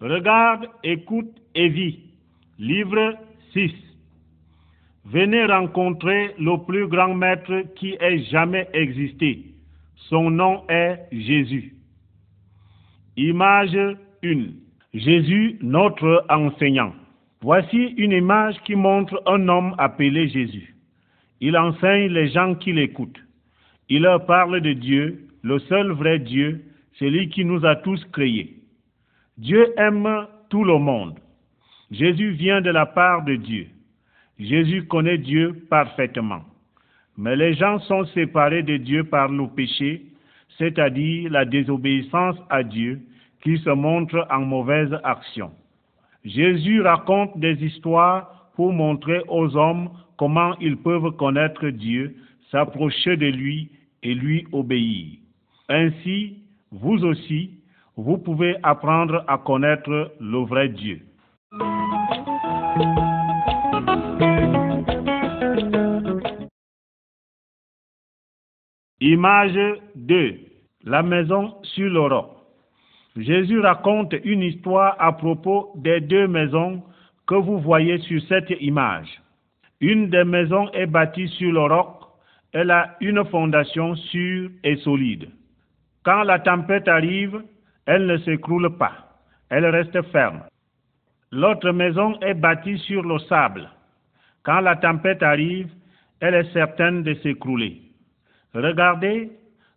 Regarde, écoute et vis. Livre 6. Venez rencontrer le plus grand maître qui ait jamais existé. Son nom est Jésus. Image 1. Jésus, notre enseignant. Voici une image qui montre un homme appelé Jésus. Il enseigne les gens qui l'écoutent. Il leur parle de Dieu, le seul vrai Dieu, celui qui nous a tous créés. Dieu aime tout le monde. Jésus vient de la part de Dieu. Jésus connaît Dieu parfaitement. Mais les gens sont séparés de Dieu par le péché, c'est-à-dire la désobéissance à Dieu, qui se montre en mauvaise action. Jésus raconte des histoires pour montrer aux hommes comment ils peuvent connaître Dieu, s'approcher de lui et lui obéir. Ainsi, vous aussi, vous pouvez apprendre à connaître le vrai Dieu. Image 2. La maison sur le roc. Jésus raconte une histoire à propos des deux maisons que vous voyez sur cette image. Une des maisons est bâtie sur le roc, elle a une fondation sûre et solide. Quand la tempête arrive, elle ne s'écroule pas, elle reste ferme. L'autre maison est bâtie sur le sable. Quand la tempête arrive, elle est certaine de s'écrouler. Regardez,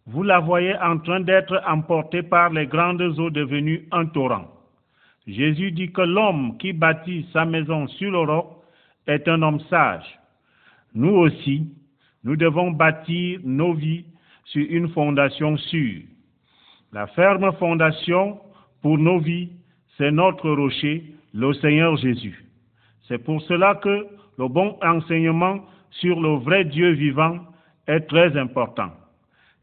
vous la voyez en train d'être emportée par les grandes eaux devenues un torrent. Jésus dit que l'homme qui bâtit sa maison sur le roc est un homme sage. Nous aussi, nous devons bâtir nos vies sur une fondation sûre. La ferme fondation pour nos vies, c'est notre rocher, le Seigneur Jésus. C'est pour cela que le bon enseignement sur le vrai Dieu vivant est très important.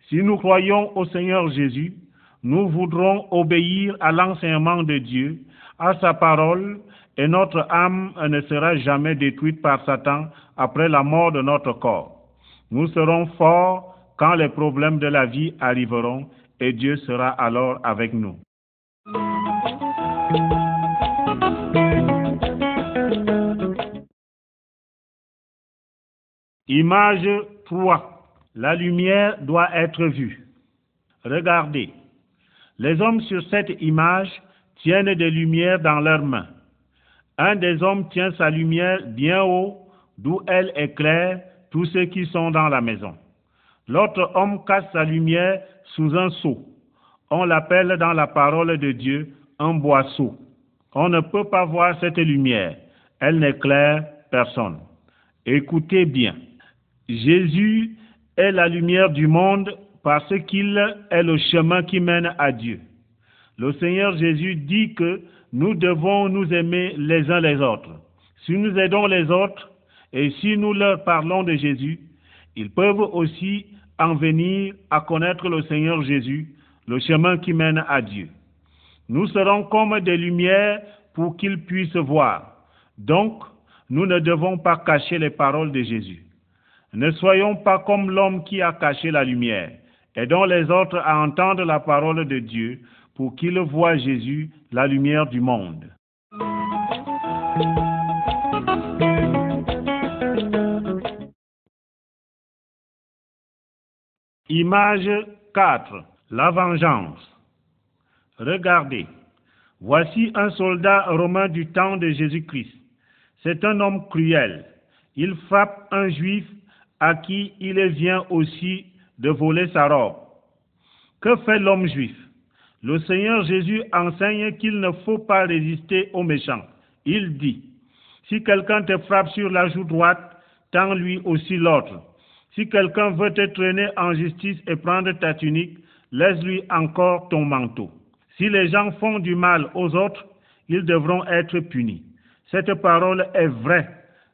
Si nous croyons au Seigneur Jésus, nous voudrons obéir à l'enseignement de Dieu, à sa parole, et notre âme ne sera jamais détruite par Satan après la mort de notre corps. Nous serons forts quand les problèmes de la vie arriveront et Dieu sera alors avec nous. Image 3. La lumière doit être vue. Regardez. Les hommes sur cette image tiennent des lumières dans leurs mains. Un des hommes tient sa lumière bien haut, d'où elle éclaire tous ceux qui sont dans la maison. L'autre homme cache sa lumière sous un seau. On l'appelle dans la parole de Dieu un boisseau. On ne peut pas voir cette lumière. Elle n'éclaire personne. Écoutez bien. Jésus est la lumière du monde parce qu'il est le chemin qui mène à Dieu. Le Seigneur Jésus dit que nous devons nous aimer les uns les autres. Si nous aidons les autres et si nous leur parlons de Jésus, ils peuvent aussi en venir à connaître le Seigneur Jésus, le chemin qui mène à Dieu. Nous serons comme des lumières pour qu'ils puissent voir. Donc, nous ne devons pas cacher les paroles de Jésus. Ne soyons pas comme l'homme qui a caché la lumière. Aidons les autres à entendre la parole de Dieu pour qu'ils voient Jésus, la lumière du monde. Image 4. La vengeance. Regardez. Voici un soldat romain du temps de Jésus-Christ. C'est un homme cruel. Il frappe un juif à qui il vient aussi de voler sa robe. Que fait l'homme juif? Le Seigneur Jésus enseigne qu'il ne faut pas résister aux méchants. Il dit, si quelqu'un te frappe sur la joue droite, tends lui aussi l'autre. Si quelqu'un veut te traîner en justice et prendre ta tunique, laisse-lui encore ton manteau. Si les gens font du mal aux autres, ils devront être punis. Cette parole est vraie,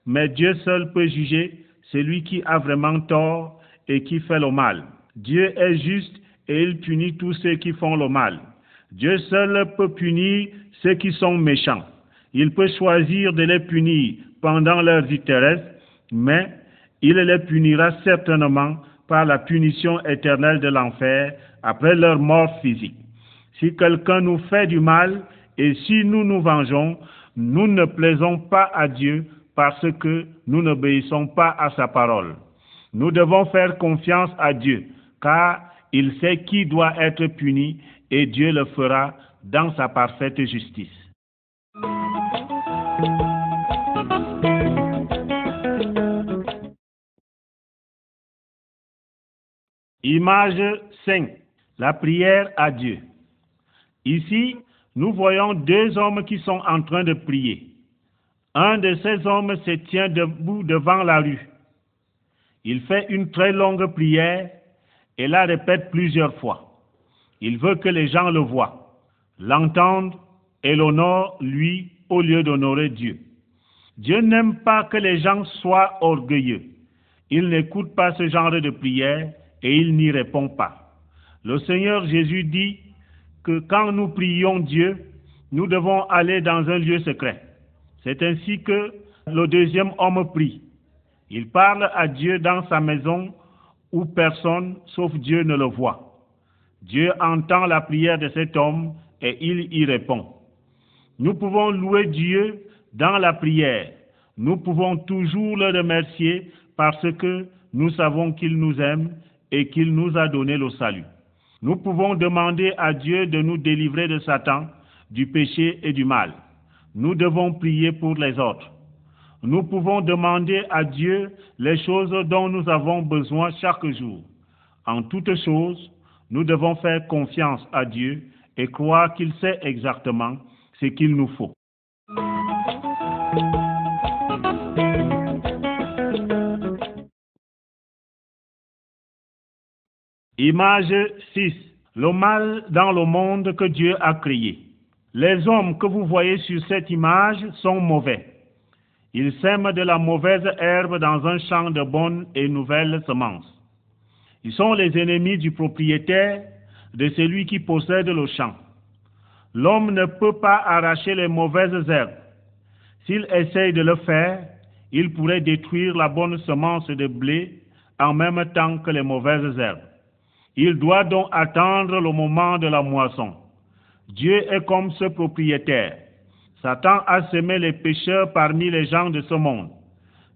mais Dieu seul peut juger celui qui a vraiment tort et qui fait le mal. Dieu est juste et il punit tous ceux qui font le mal. Dieu seul peut punir ceux qui sont méchants. Il peut choisir de les punir pendant leur vie terrestre, mais il les punira certainement par la punition éternelle de l'enfer après leur mort physique. Si quelqu'un nous fait du mal et si nous nous vengeons, nous ne plaisons pas à Dieu parce que nous n'obéissons pas à sa parole. Nous devons faire confiance à Dieu, car il sait qui doit être puni et Dieu le fera dans sa parfaite justice. Image 5. La prière à Dieu. Ici, nous voyons deux hommes qui sont en train de prier. Un de ces hommes se tient debout devant la rue. Il fait une très longue prière et la répète plusieurs fois. Il veut que les gens le voient, l'entendent et l'honorent lui au lieu d'honorer Dieu. Dieu n'aime pas que les gens soient orgueilleux. Il n'écoute pas ce genre de prière et il n'y répond pas. Le Seigneur Jésus dit que quand nous prions Dieu, nous devons aller dans un lieu secret. C'est ainsi que le deuxième homme prie. Il parle à Dieu dans sa maison où personne sauf Dieu ne le voit. Dieu entend la prière de cet homme et il y répond. Nous pouvons louer Dieu dans la prière. Nous pouvons toujours le remercier parce que nous savons qu'il nous aime et qu'il nous a donné le salut. Nous pouvons demander à Dieu de nous délivrer de Satan, du péché et du mal. Nous devons prier pour les autres. Nous pouvons demander à Dieu les choses dont nous avons besoin chaque jour. En toutes choses, nous devons faire confiance à Dieu et croire qu'il sait exactement ce qu'il nous faut. Image 6. Le mal dans le monde que Dieu a créé. Les hommes que vous voyez sur cette image sont mauvais. Ils sèment de la mauvaise herbe dans un champ de bonnes et nouvelles semences. Ils sont les ennemis du propriétaire, de celui qui possède le champ. L'homme ne peut pas arracher les mauvaises herbes. S'il essaye de le faire, il pourrait détruire la bonne semence de blé en même temps que les mauvaises herbes. Il doit donc attendre le moment de la moisson. Dieu est comme ce propriétaire. Satan a semé les pécheurs parmi les gens de ce monde.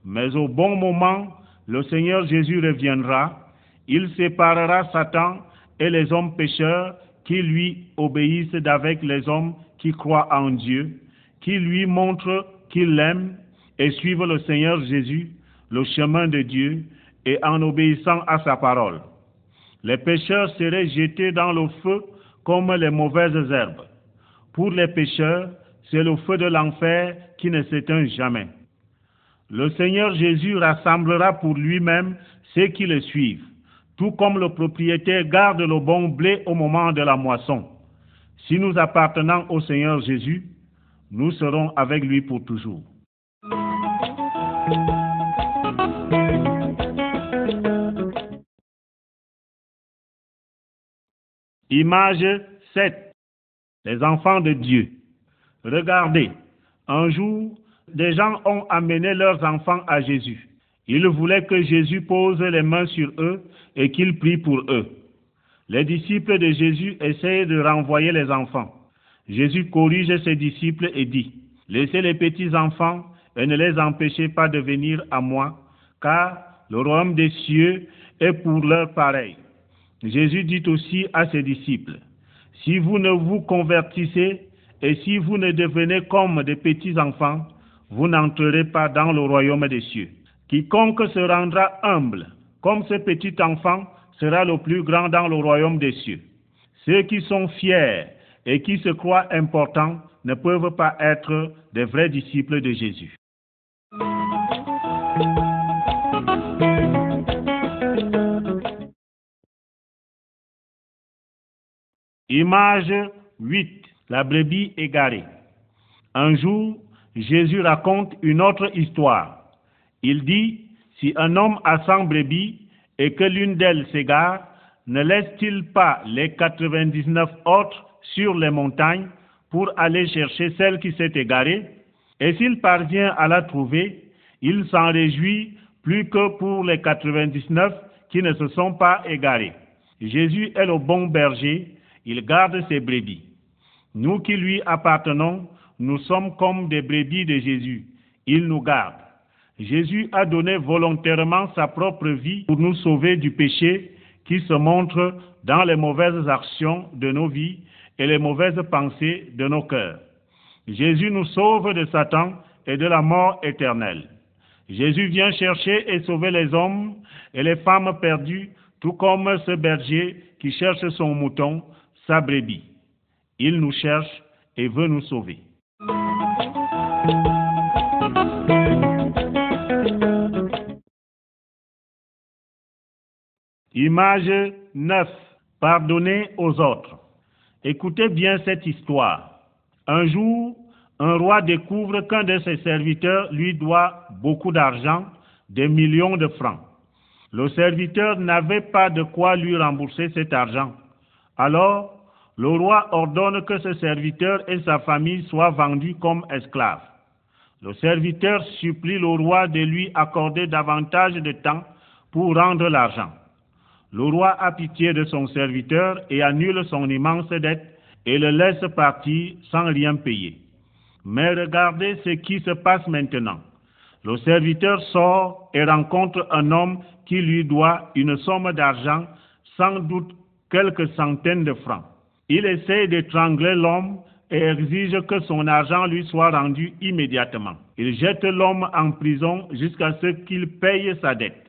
Mais au bon moment, le Seigneur Jésus reviendra. Il séparera Satan et les hommes pécheurs qui lui obéissent d'avec les hommes qui croient en Dieu, qui lui montrent qu'ils l'aiment et suivent le Seigneur Jésus, le chemin de Dieu, et en obéissant à sa parole les pécheurs seraient jetés dans le feu comme les mauvaises herbes. Pour les pécheurs, c'est le feu de l'enfer qui ne s'éteint jamais. Le Seigneur Jésus rassemblera pour lui-même ceux qui le suivent, tout comme le propriétaire garde le bon blé au moment de la moisson. Si nous appartenons au Seigneur Jésus, nous serons avec lui pour toujours. Image 7. Les enfants de Dieu. Regardez, un jour, des gens ont amené leurs enfants à Jésus. Ils voulaient que Jésus pose les mains sur eux et qu'il prie pour eux. Les disciples de Jésus essayent de renvoyer les enfants. Jésus corrige ses disciples et dit, Laissez les petits enfants et ne les empêchez pas de venir à moi, car le royaume des cieux est pour leur pareil. Jésus dit aussi à ses disciples, si vous ne vous convertissez et si vous ne devenez comme des petits enfants, vous n'entrerez pas dans le royaume des cieux. Quiconque se rendra humble comme ce petit enfant sera le plus grand dans le royaume des cieux. Ceux qui sont fiers et qui se croient importants ne peuvent pas être des vrais disciples de Jésus. Image 8. La brebis égarée. Un jour, Jésus raconte une autre histoire. Il dit, si un homme a cent brebis et que l'une d'elles s'égare, ne laisse-t-il pas les 99 autres sur les montagnes pour aller chercher celle qui s'est égarée? Et s'il parvient à la trouver, Il s'en réjouit plus que pour les 99 qui ne se sont pas égarés. Jésus est le bon berger, il garde ses brebis. Nous qui lui appartenons, nous sommes comme des brebis de Jésus. Il nous garde. Jésus a donné volontairement sa propre vie pour nous sauver du péché qui se montre dans les mauvaises actions de nos vies et les mauvaises pensées de nos cœurs. Jésus nous sauve de Satan et de la mort éternelle. Jésus vient chercher et sauver les hommes et les femmes perdues, tout comme ce berger qui cherche son mouton, sa brebis. Il nous cherche et veut nous sauver. Image 9. Pardonner aux autres. Écoutez bien cette histoire. Un jour, un roi découvre qu'un de ses serviteurs lui doit beaucoup d'argent, des millions de francs. Le serviteur n'avait pas de quoi lui rembourser cet argent. Alors, le roi ordonne que ce serviteur et sa famille soient vendus comme esclaves. Le serviteur supplie le roi de lui accorder davantage de temps pour rendre l'argent. Le roi a pitié de son serviteur et annule son immense dette et le laisse partir sans rien payer. Mais regardez ce qui se passe maintenant. Le serviteur sort et rencontre un homme qui lui doit une somme d'argent, sans doute quelques centaines de francs. Il essaie d'étrangler l'homme et exige que son argent lui soit rendu immédiatement. Il jette l'homme en prison jusqu'à ce qu'il paye sa dette.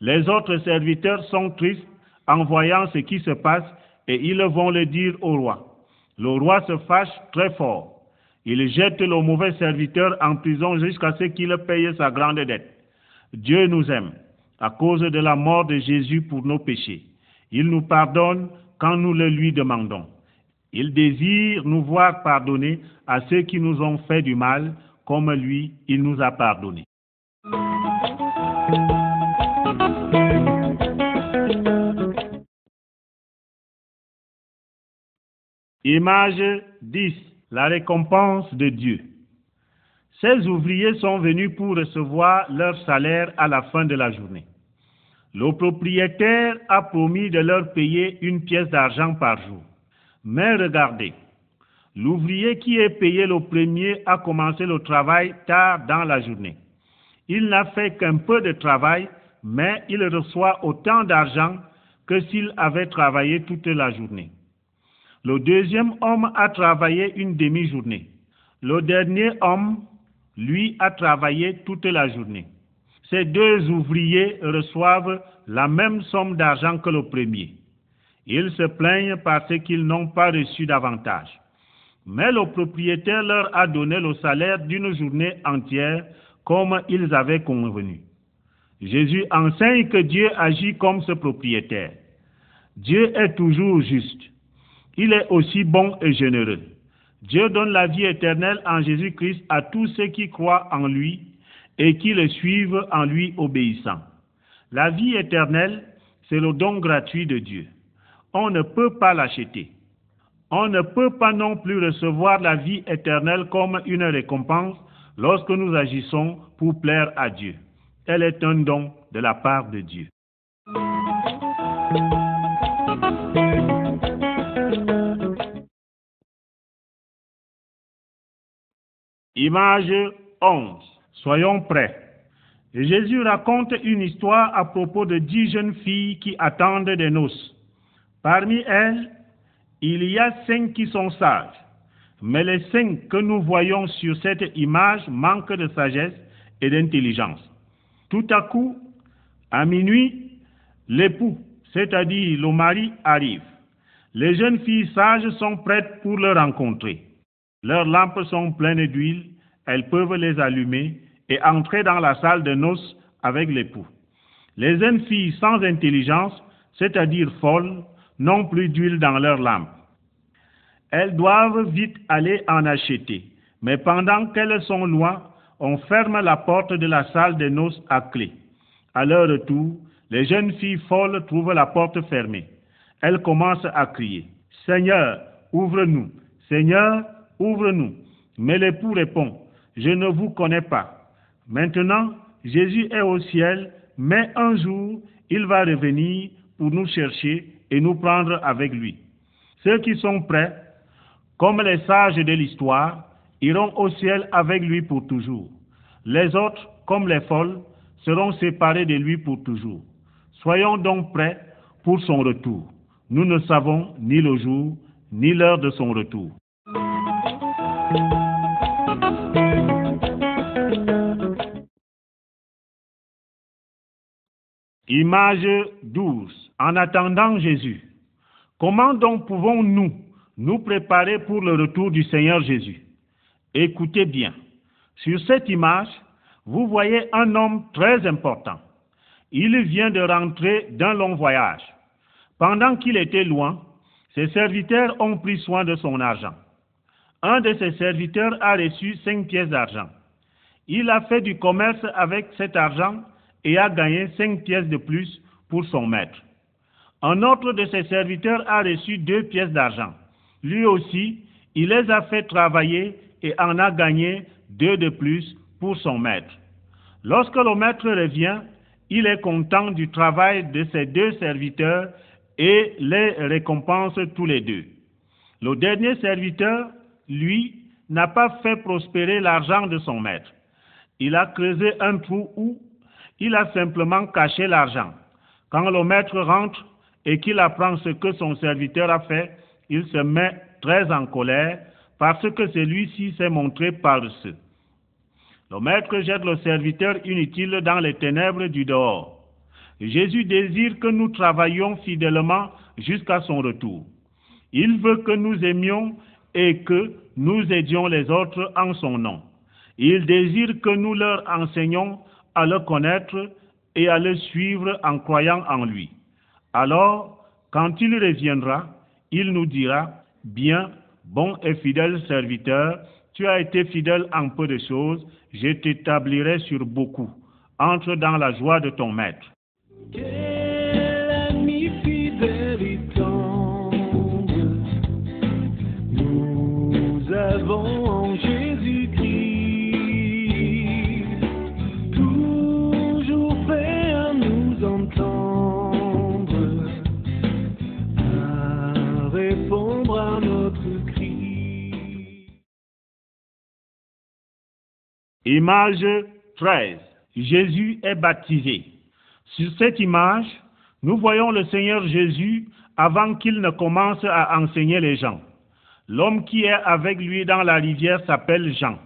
Les autres serviteurs sont tristes en voyant ce qui se passe et ils vont le dire au roi. Le roi se fâche très fort. Il jette le mauvais serviteur en prison jusqu'à ce qu'il paye sa grande dette. Dieu nous aime à cause de la mort de Jésus pour nos péchés. Il nous pardonne quand nous le lui demandons. Il désire nous voir pardonner à ceux qui nous ont fait du mal, comme lui, il nous a pardonné. Image 10. La récompense de Dieu. Ces ouvriers sont venus pour recevoir leur salaire à la fin de la journée. Le propriétaire a promis de leur payer une pièce d'argent par jour. Mais regardez, l'ouvrier qui est payé le premier a commencé le travail tard dans la journée. Il n'a fait qu'un peu de travail, mais il reçoit autant d'argent que s'il avait travaillé toute la journée. Le deuxième homme a travaillé une demi-journée. Le dernier homme, lui, a travaillé toute la journée. Ces deux ouvriers reçoivent la même somme d'argent que le premier. Ils se plaignent parce qu'ils n'ont pas reçu davantage. Mais le propriétaire leur a donné le salaire d'une journée entière comme ils avaient convenu. Jésus enseigne que Dieu agit comme ce propriétaire. Dieu est toujours juste. Il est aussi bon et généreux. Dieu donne la vie éternelle en Jésus-Christ à tous ceux qui croient en lui et qui le suivent en lui obéissant. La vie éternelle, c'est le don gratuit de Dieu. On ne peut pas l'acheter. On ne peut pas non plus recevoir la vie éternelle comme une récompense lorsque nous agissons pour plaire à Dieu. Elle est un don de la part de Dieu. Image 11. Soyons prêts. Jésus raconte une histoire à propos de dix jeunes filles qui attendent des noces. Parmi elles, il y a cinq qui sont sages, mais les cinq que nous voyons sur cette image manquent de sagesse et d'intelligence. Tout à coup, à minuit, l'époux, c'est-à-dire le mari, arrive. Les jeunes filles sages sont prêtes pour le rencontrer. Leurs lampes sont pleines d'huile, elles peuvent les allumer et entrer dans la salle de noces avec l'époux. Les jeunes filles sans intelligence, c'est-à-dire folles, n'ont plus d'huile dans leurs lampes. Elles doivent vite aller en acheter, mais pendant qu'elles sont loin, on ferme la porte de la salle de noces à clé. À leur retour, les jeunes filles folles trouvent la porte fermée. Elles commencent à crier, Seigneur, ouvre-nous, Seigneur, ouvre-nous. Mais l'époux répond, Je ne vous connais pas. Maintenant, Jésus est au ciel, mais un jour, il va revenir pour nous chercher et nous prendre avec lui. Ceux qui sont prêts, comme les sages de l'histoire, iront au ciel avec lui pour toujours. Les autres, comme les folles, seront séparés de lui pour toujours. Soyons donc prêts pour son retour. Nous ne savons ni le jour ni l'heure de son retour. Image 12. En attendant Jésus. Comment donc pouvons-nous nous préparer pour le retour du Seigneur Jésus? Écoutez bien. Sur cette image, vous voyez un homme très important. Il vient de rentrer d'un long voyage. Pendant qu'il était loin, ses serviteurs ont pris soin de son argent. Un de ses serviteurs a reçu cinq pièces d'argent. Il a fait du commerce avec cet argent et a gagné cinq pièces de plus pour son maître. Un autre de ses serviteurs a reçu deux pièces d'argent. Lui aussi, il les a fait travailler et en a gagné deux de plus pour son maître. Lorsque le maître revient, il est content du travail de ses deux serviteurs et les récompense tous les deux. Le dernier serviteur, lui, n'a pas fait prospérer l'argent de son maître. Il a creusé un trou où il a simplement caché l'argent. Quand le maître rentre et qu'il apprend ce que son serviteur a fait, il se met très en colère parce que celui-ci s'est montré paresseux. Le maître jette le serviteur inutile dans les ténèbres du dehors. Jésus désire que nous travaillions fidèlement jusqu'à son retour. Il veut que nous aimions et que nous aidions les autres en son nom. Il désire que nous leur enseignions à le connaître et à le suivre en croyant en lui. Alors, quand il reviendra, il nous dira, bien, bon et fidèle serviteur, tu as été fidèle en peu de choses, je t'établirai sur beaucoup. Entre dans la joie de ton maître. Image 13. Jésus est baptisé. Sur cette image, nous voyons le Seigneur Jésus avant qu'il ne commence à enseigner les gens. L'homme qui est avec lui dans la rivière s'appelle Jean.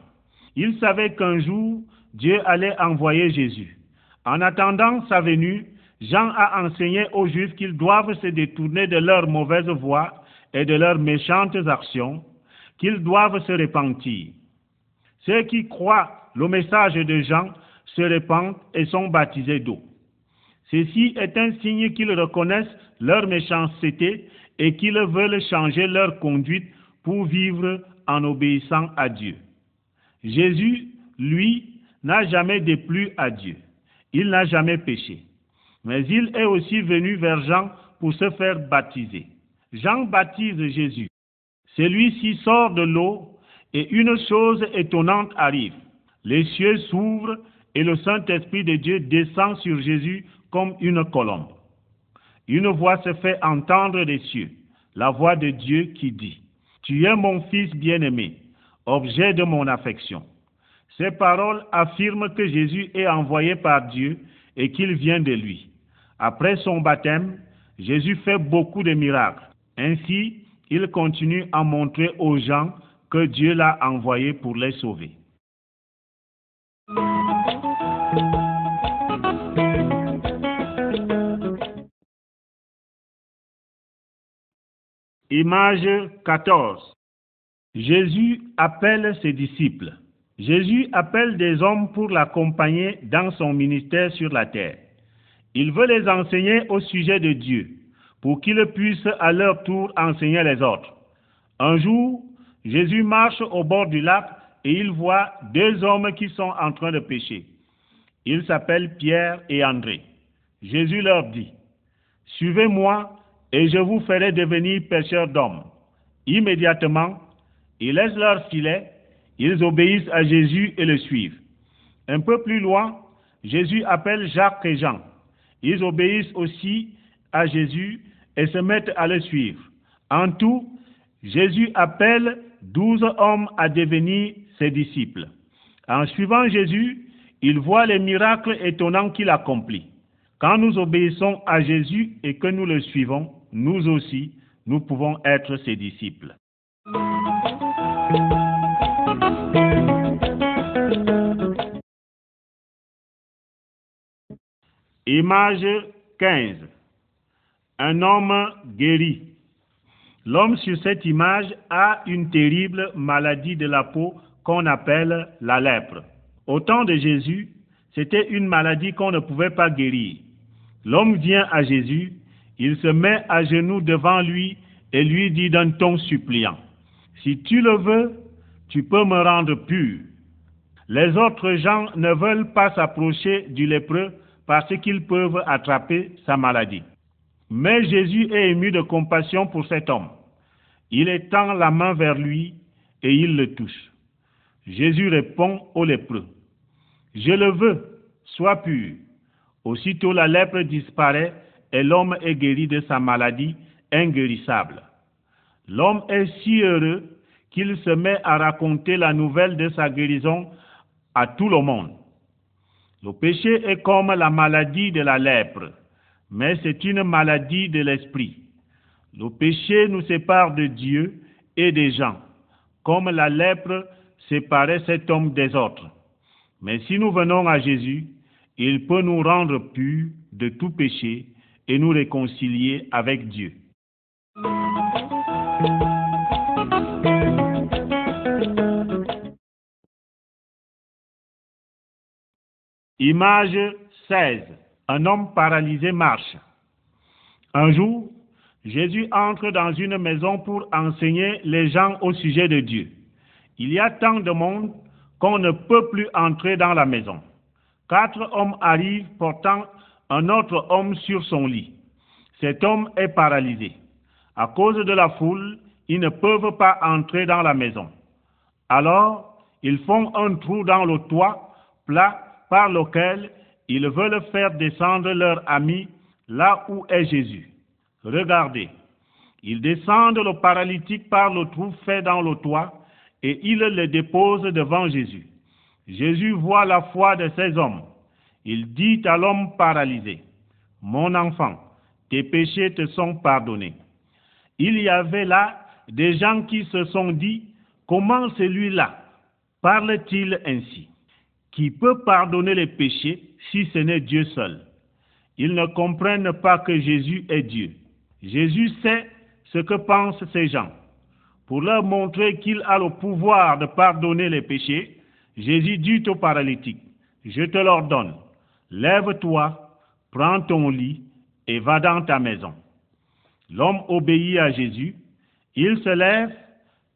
Il savait qu'un jour, Dieu allait envoyer Jésus. En attendant sa venue, Jean a enseigné aux Juifs qu'ils doivent se détourner de leurs mauvaises voies et de leurs méchantes actions, qu'ils doivent se repentir. Ceux qui croient le message de Jean se répandent et sont baptisés d'eau. Ceci est un signe qu'ils reconnaissent leur méchanceté et qu'ils veulent changer leur conduite pour vivre en obéissant à Dieu. Jésus, lui, n'a jamais déplu à Dieu. Il n'a jamais péché. Mais il est aussi venu vers Jean pour se faire baptiser. Jean baptise Jésus. Celui-ci sort de l'eau et une chose étonnante arrive. Les cieux s'ouvrent et le Saint-Esprit de Dieu descend sur Jésus comme une colombe. Une voix se fait entendre des cieux, la voix de Dieu qui dit, Tu es mon Fils bien-aimé, objet de mon affection. Ces paroles affirment que Jésus est envoyé par Dieu et qu'il vient de lui. Après son baptême, Jésus fait beaucoup de miracles. Ainsi, il continue à montrer aux gens que Dieu l'a envoyé pour les sauver. Image 14. Jésus appelle ses disciples. Jésus appelle des hommes pour l'accompagner dans son ministère sur la terre. Il veut les enseigner au sujet de Dieu, pour qu'ils puissent à leur tour enseigner les autres. Un jour, Jésus marche au bord du lac et il voit deux hommes qui sont en train de pêcher. Ils s'appellent Pierre et André. Jésus leur dit, Suivez-moi et je vous ferai devenir pêcheurs d'hommes. Immédiatement, ils laissent leur filet, ils obéissent à Jésus et le suivent. Un peu plus loin, Jésus appelle Jacques et Jean. Ils obéissent aussi à Jésus et se mettent à le suivre. En tout, Jésus appelle douze hommes à devenir ses disciples. En suivant Jésus, ils voient les miracles étonnants qu'il accomplit. Quand nous obéissons à Jésus et que nous le suivons, nous aussi, nous pouvons être ses disciples. Image 15. Un homme guéri. L'homme sur cette image a une terrible maladie de la peau qu'on appelle la lèpre. Au temps de Jésus, c'était une maladie qu'on ne pouvait pas guérir. L'homme vient à Jésus, il se met à genoux devant lui et lui dit d'un ton suppliant, Si tu le veux, tu peux me rendre pur. Les autres gens ne veulent pas s'approcher du lépreux parce qu'ils peuvent attraper sa maladie. Mais Jésus est ému de compassion pour cet homme. Il étend la main vers lui et il le touche. Jésus répond au lépreux, Je le veux, sois pur. Aussitôt la lèpre disparaît et l'homme est guéri de sa maladie inguérissable. L'homme est si heureux qu'il se met à raconter la nouvelle de sa guérison à tout le monde. Le péché est comme la maladie de la lèpre, mais c'est une maladie de l'esprit. Le péché nous sépare de Dieu et des gens, comme la lèpre séparait cet homme des autres. Mais si nous venons à Jésus, il peut nous rendre purs de tout péché et nous réconcilier avec Dieu. Image 16. Un homme paralysé marche. Un jour, Jésus entre dans une maison pour enseigner les gens au sujet de Dieu. Il y a tant de monde qu'on ne peut plus entrer dans la maison. Quatre hommes arrivent portant un autre homme sur son lit. Cet homme est paralysé. À cause de la foule, ils ne peuvent pas entrer dans la maison. Alors, ils font un trou dans le toit plat par lequel ils veulent faire descendre leur ami là où est Jésus. Regardez, ils descendent le paralytique par le trou fait dans le toit et ils le déposent devant Jésus. Jésus voit la foi de ces hommes. Il dit à l'homme paralysé, Mon enfant, tes péchés te sont pardonnés. Il y avait là des gens qui se sont dit, Comment celui-là parle-t-il ainsi? Qui peut pardonner les péchés si ce n'est Dieu seul? Ils ne comprennent pas que Jésus est Dieu. Jésus sait ce que pensent ces gens. Pour leur montrer qu'il a le pouvoir de pardonner les péchés, Jésus dit au paralytique, Je te l'ordonne, lève-toi, prends ton lit et va dans ta maison. L'homme obéit à Jésus, il se lève,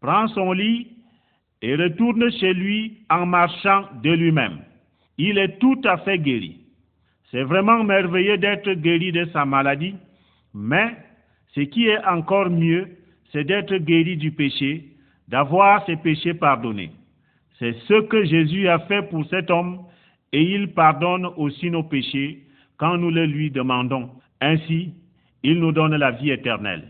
prend son lit et retourne chez lui en marchant de lui-même. Il est tout à fait guéri. C'est vraiment merveilleux d'être guéri de sa maladie, mais ce qui est encore mieux, c'est d'être guéri du péché, d'avoir ses péchés pardonnés. C'est ce que Jésus a fait pour cet homme et il pardonne aussi nos péchés quand nous le lui demandons. Ainsi, il nous donne la vie éternelle.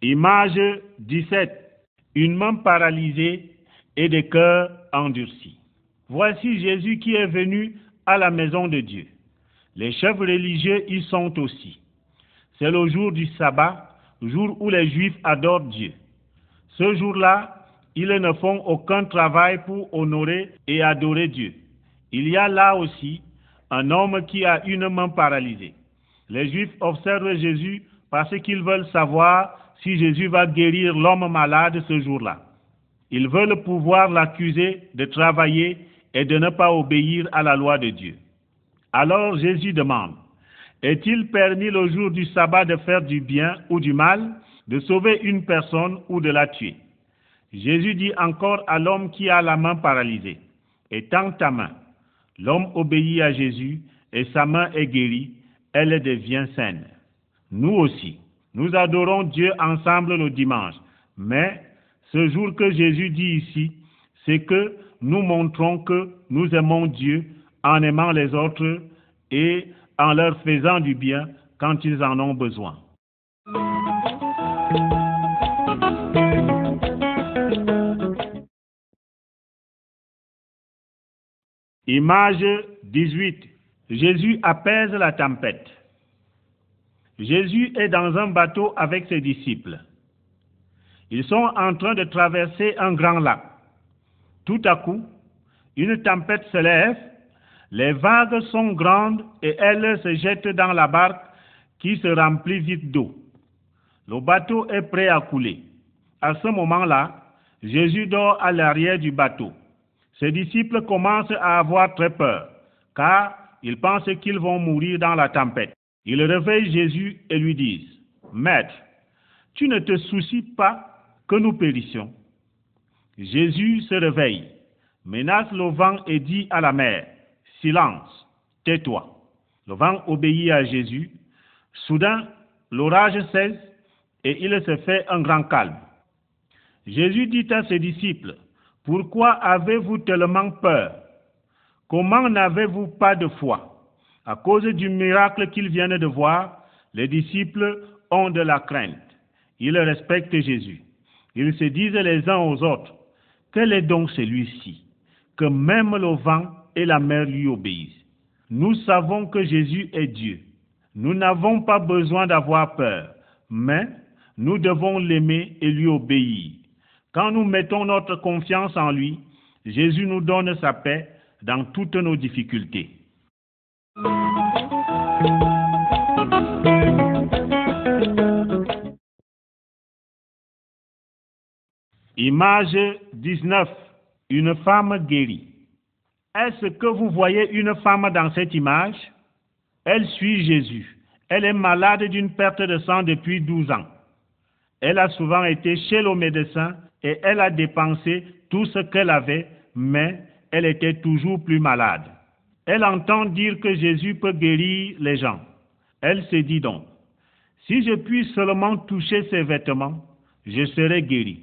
Image 17. Une main paralysée et des cœurs endurcis. Voici Jésus qui est venu à la maison de Dieu. Les chefs religieux y sont aussi. C'est le jour du sabbat, jour où les Juifs adorent Dieu. Ce jour-là, ils ne font aucun travail pour honorer et adorer Dieu. Il y a là aussi un homme qui a une main paralysée. Les Juifs observent Jésus parce qu'ils veulent savoir si Jésus va guérir l'homme malade ce jour-là. Ils veulent pouvoir l'accuser de travailler et de ne pas obéir à la loi de Dieu. Alors Jésus demande, est-il permis le jour du sabbat de faire du bien ou du mal, de sauver une personne ou de la tuer Jésus dit encore à l'homme qui a la main paralysée, étends ta main. L'homme obéit à Jésus et sa main est guérie, elle devient saine. Nous aussi, nous adorons Dieu ensemble le dimanche, Mais ce jour que Jésus dit ici, c'est que nous montrons que nous aimons Dieu en aimant les autres et en leur faisant du bien quand ils en ont besoin. Image 18. Jésus apaise la tempête. Jésus est dans un bateau avec ses disciples. Ils sont en train de traverser un grand lac. Tout à coup, une tempête se lève, les vagues sont grandes et elles se jettent dans la barque qui se remplit vite d'eau. Le bateau est prêt à couler. À ce moment-là, Jésus dort à l'arrière du bateau. Ses disciples commencent à avoir très peur, car ils pensent qu'ils vont mourir dans la tempête. Ils réveillent Jésus et lui disent, Maître, tu ne te soucies pas que nous périssions. Jésus se réveille, menace le vent et dit à la mer, Silence, tais-toi. Le vent obéit à Jésus. Soudain, l'orage cesse et il se fait un grand calme. Jésus dit à ses disciples, Pourquoi avez-vous tellement peur? Comment n'avez-vous pas de foi? À cause du miracle qu'ils viennent de voir, les disciples ont de la crainte. Ils respectent Jésus. Ils se disent les uns aux autres, Quel est donc celui-ci? Que même le vent et la mer lui obéissent Nous savons que Jésus est Dieu. Nous n'avons pas besoin d'avoir peur, mais nous devons l'aimer et lui obéir. Quand nous mettons notre confiance en lui, Jésus nous donne sa paix dans toutes nos difficultés. Image 19. Une femme guérie. Est-ce que vous voyez une femme dans cette image? Elle suit Jésus. Elle est malade d'une perte de sang depuis 12 ans. Elle a souvent été chez le médecin et elle a dépensé tout ce qu'elle avait, mais elle était toujours plus malade. Elle entend dire que Jésus peut guérir les gens. Elle se dit donc, si je puis seulement toucher ses vêtements, je serai guérie.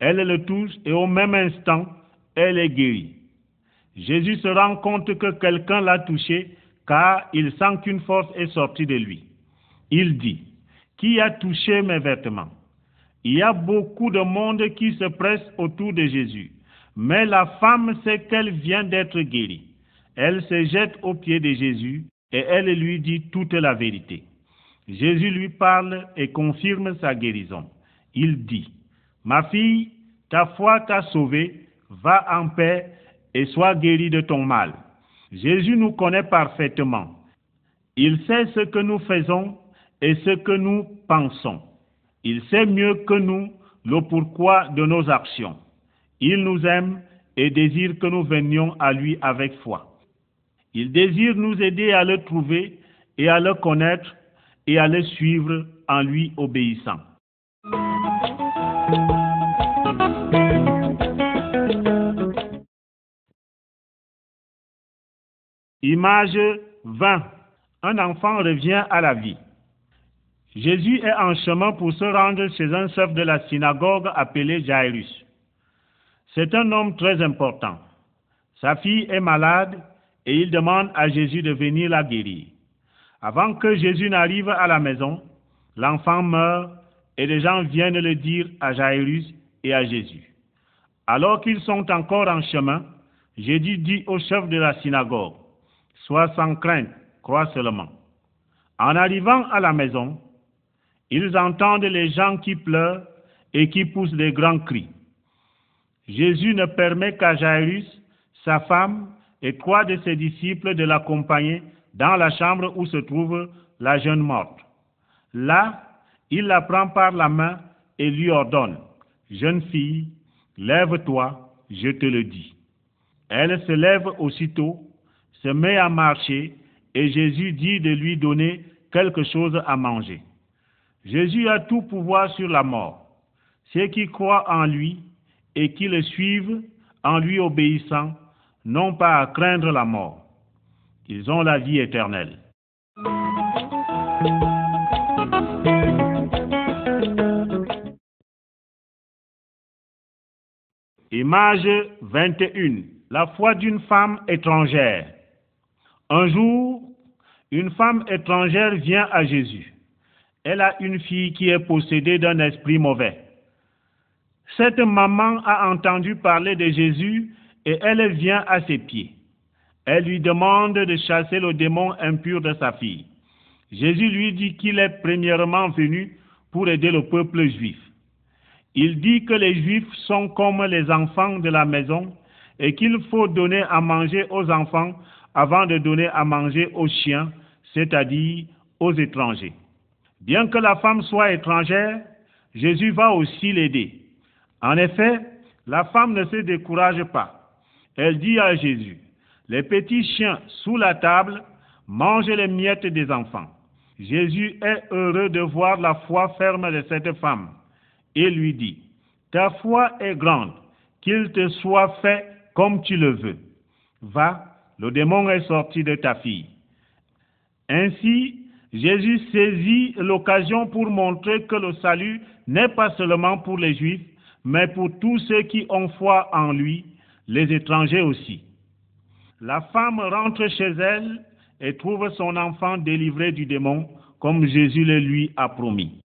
Elle le touche et au même instant, elle est guérie. Jésus se rend compte que quelqu'un l'a touché car il sent qu'une force est sortie de lui. Il dit, Qui a touché mes vêtements? Il y a beaucoup de monde qui se presse autour de Jésus, mais la femme sait qu'elle vient d'être guérie. Elle se jette aux pieds de Jésus et elle lui dit toute la vérité. Jésus lui parle et confirme sa guérison. Il dit, Ma fille, ta foi t'a sauvée, va en paix et sois guérie de ton mal. Jésus nous connaît parfaitement. Il sait ce que nous faisons et ce que nous pensons. Il sait mieux que nous le pourquoi de nos actions. Il nous aime et désire que nous venions à lui avec foi. Il désire nous aider à le trouver et à le connaître et à le suivre en lui obéissant. Image 20. Un enfant revient à la vie. Jésus est en chemin pour se rendre chez un chef de la synagogue appelé Jairus. C'est un homme très important. Sa fille est malade et il demande à Jésus de venir la guérir. Avant que Jésus n'arrive à la maison, l'enfant meurt et les gens viennent le dire à Jairus et à Jésus. Alors qu'ils sont encore en chemin, Jésus dit au chef de la synagogue, Sois sans crainte, crois seulement. En arrivant à la maison, ils entendent les gens qui pleurent et qui poussent des grands cris. Jésus ne permet qu'à Jairus, sa femme et trois de ses disciples de l'accompagner dans la chambre où se trouve la jeune morte. Là, il la prend par la main et lui ordonne, Jeune fille, lève-toi, je te le dis. Elle se lève aussitôt, se met à marcher, et Jésus dit de lui donner quelque chose à manger. Jésus a tout pouvoir sur la mort. Ceux qui croient en lui et qui le suivent en lui obéissant n'ont pas à craindre la mort. Ils ont la vie éternelle. Image 21. La foi d'une femme étrangère. Un jour, une femme étrangère vient à Jésus. Elle a une fille qui est possédée d'un esprit mauvais. Cette maman a entendu parler de Jésus et elle vient à ses pieds. Elle lui demande de chasser le démon impur de sa fille. Jésus lui dit qu'il est premièrement venu pour aider le peuple juif. Il dit que les juifs sont comme les enfants de la maison et qu'il faut donner à manger aux enfants avant de donner à manger aux chiens, c'est-à-dire aux étrangers. Bien que la femme soit étrangère, Jésus va aussi l'aider. En effet, la femme ne se décourage pas. Elle dit à Jésus, les petits chiens sous la table mangent les miettes des enfants. Jésus est heureux de voir la foi ferme de cette femme et lui dit, Ta foi est grande, qu'il te soit fait comme tu le veux. Va, le démon est sorti de ta fille. Ainsi, Jésus saisit l'occasion pour montrer que le salut n'est pas seulement pour les Juifs, mais pour tous ceux qui ont foi en lui, les étrangers aussi. La femme rentre chez elle et trouve son enfant délivré du démon, comme Jésus le lui a promis.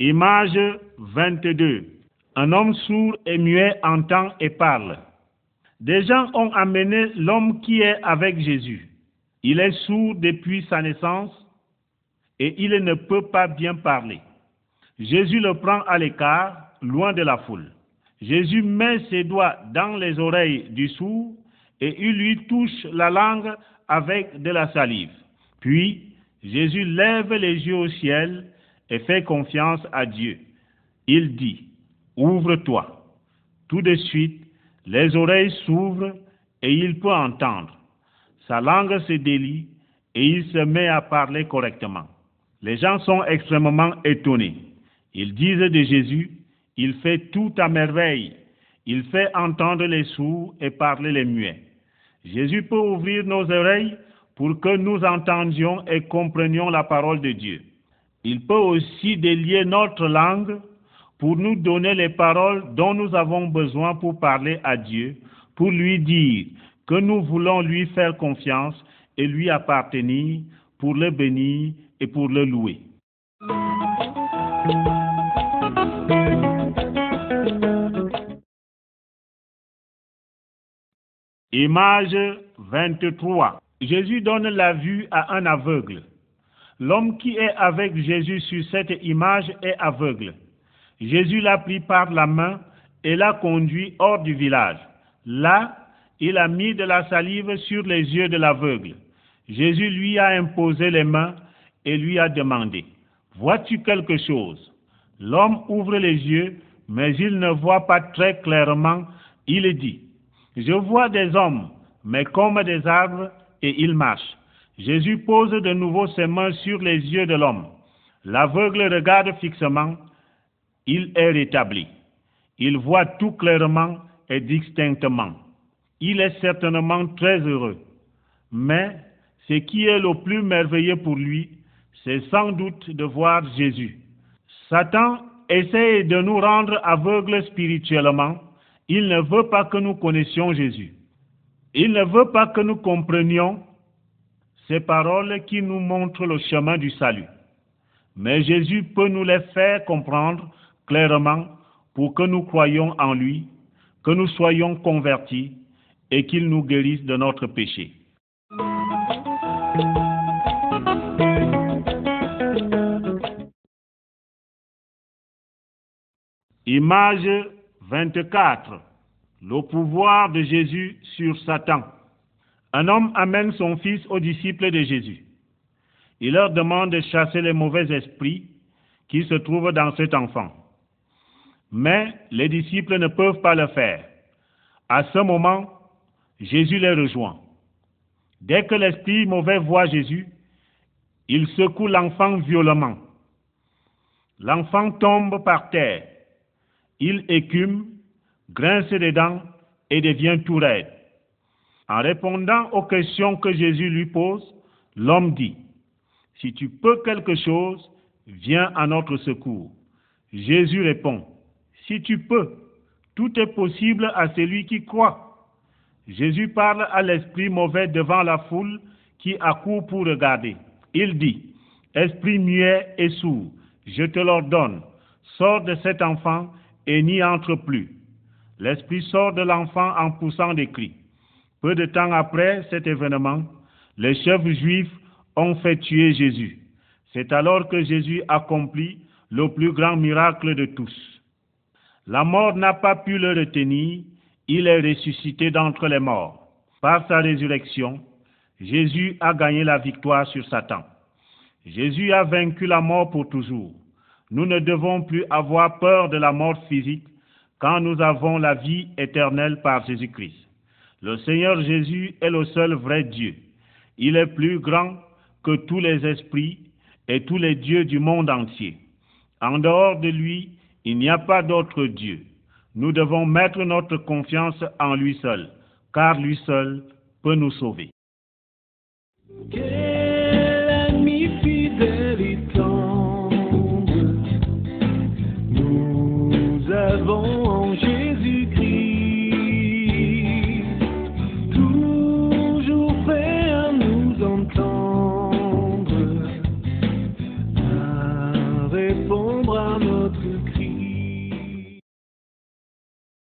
Image 22. Un homme sourd et muet entend et parle. Des gens ont amené l'homme qui est avec Jésus. Il est sourd depuis sa naissance et il ne peut pas bien parler. Jésus le prend à l'écart, loin de la foule. Jésus met ses doigts dans les oreilles du sourd et il lui touche la langue avec de la salive. Puis Jésus lève les yeux au ciel et fait confiance à Dieu. Il dit, Ouvre-toi. Tout de suite, les oreilles s'ouvrent et il peut entendre. Sa langue se délie et il se met à parler correctement. Les gens sont extrêmement étonnés. Ils disent de Jésus, il fait tout à merveille. Il fait entendre les sourds et parler les muets. Jésus peut ouvrir nos oreilles pour que nous entendions et comprenions la parole de Dieu. Il peut aussi délier notre langue pour nous donner les paroles dont nous avons besoin pour parler à Dieu, pour lui dire que nous voulons lui faire confiance et lui appartenir, pour le bénir et pour le louer. Image 23. Jésus donne la vue à un aveugle. L'homme qui est avec Jésus sur cette image est aveugle. Jésus l'a pris par la main et l'a conduit hors du village. Là, il a mis de la salive sur les yeux de l'aveugle. Jésus lui a imposé les mains et lui a demandé, Vois-tu quelque chose? L'homme ouvre les yeux, mais il ne voit pas très clairement. Il dit, Je vois des hommes, mais comme des arbres, et ils marchent. Jésus pose de nouveau ses mains sur les yeux de l'homme. L'aveugle regarde fixement. Il est rétabli. Il voit tout clairement et distinctement. Il est certainement très heureux. Mais ce qui est le plus merveilleux pour lui, c'est sans doute de voir Jésus. Satan essaie de nous rendre aveugles spirituellement. Il ne veut pas que nous connaissions Jésus. Il ne veut pas que nous comprenions ces paroles qui nous montrent le chemin du salut. Mais Jésus peut nous les faire comprendre clairement pour que nous croyions en lui, que nous soyons convertis et qu'il nous guérisse de notre péché. Image 24. Le pouvoir de Jésus sur Satan. Un homme amène son fils aux disciples de Jésus. Il leur demande de chasser les mauvais esprits qui se trouvent dans cet enfant. Mais les disciples ne peuvent pas le faire. À ce moment, Jésus les rejoint. Dès que l'esprit mauvais voit Jésus, il secoue l'enfant violemment. L'enfant tombe par terre. Il écume, grince les dents et devient tout raide. En répondant aux questions que Jésus lui pose, l'homme dit, Si tu peux quelque chose, viens à notre secours. Jésus répond, Si tu peux, tout est possible à celui qui croit. Jésus parle à l'esprit mauvais devant la foule qui accourt pour regarder. Il dit, Esprit muet et sourd, je te l'ordonne, sors de cet enfant et n'y entre plus. L'esprit sort de l'enfant en poussant des cris. Peu de temps après cet événement, les chefs juifs ont fait tuer Jésus. C'est alors que Jésus accomplit le plus grand miracle de tous. La mort n'a pas pu le retenir, il est ressuscité d'entre les morts. Par sa résurrection, Jésus a gagné la victoire sur Satan. Jésus a vaincu la mort pour toujours. Nous ne devons plus avoir peur de la mort physique quand nous avons la vie éternelle par Jésus-Christ. Le Seigneur Jésus est le seul vrai Dieu. Il est plus grand que tous les esprits et tous les dieux du monde entier. En dehors de lui, il n'y a pas d'autre Dieu. Nous devons mettre notre confiance en lui seul, car lui seul peut nous sauver.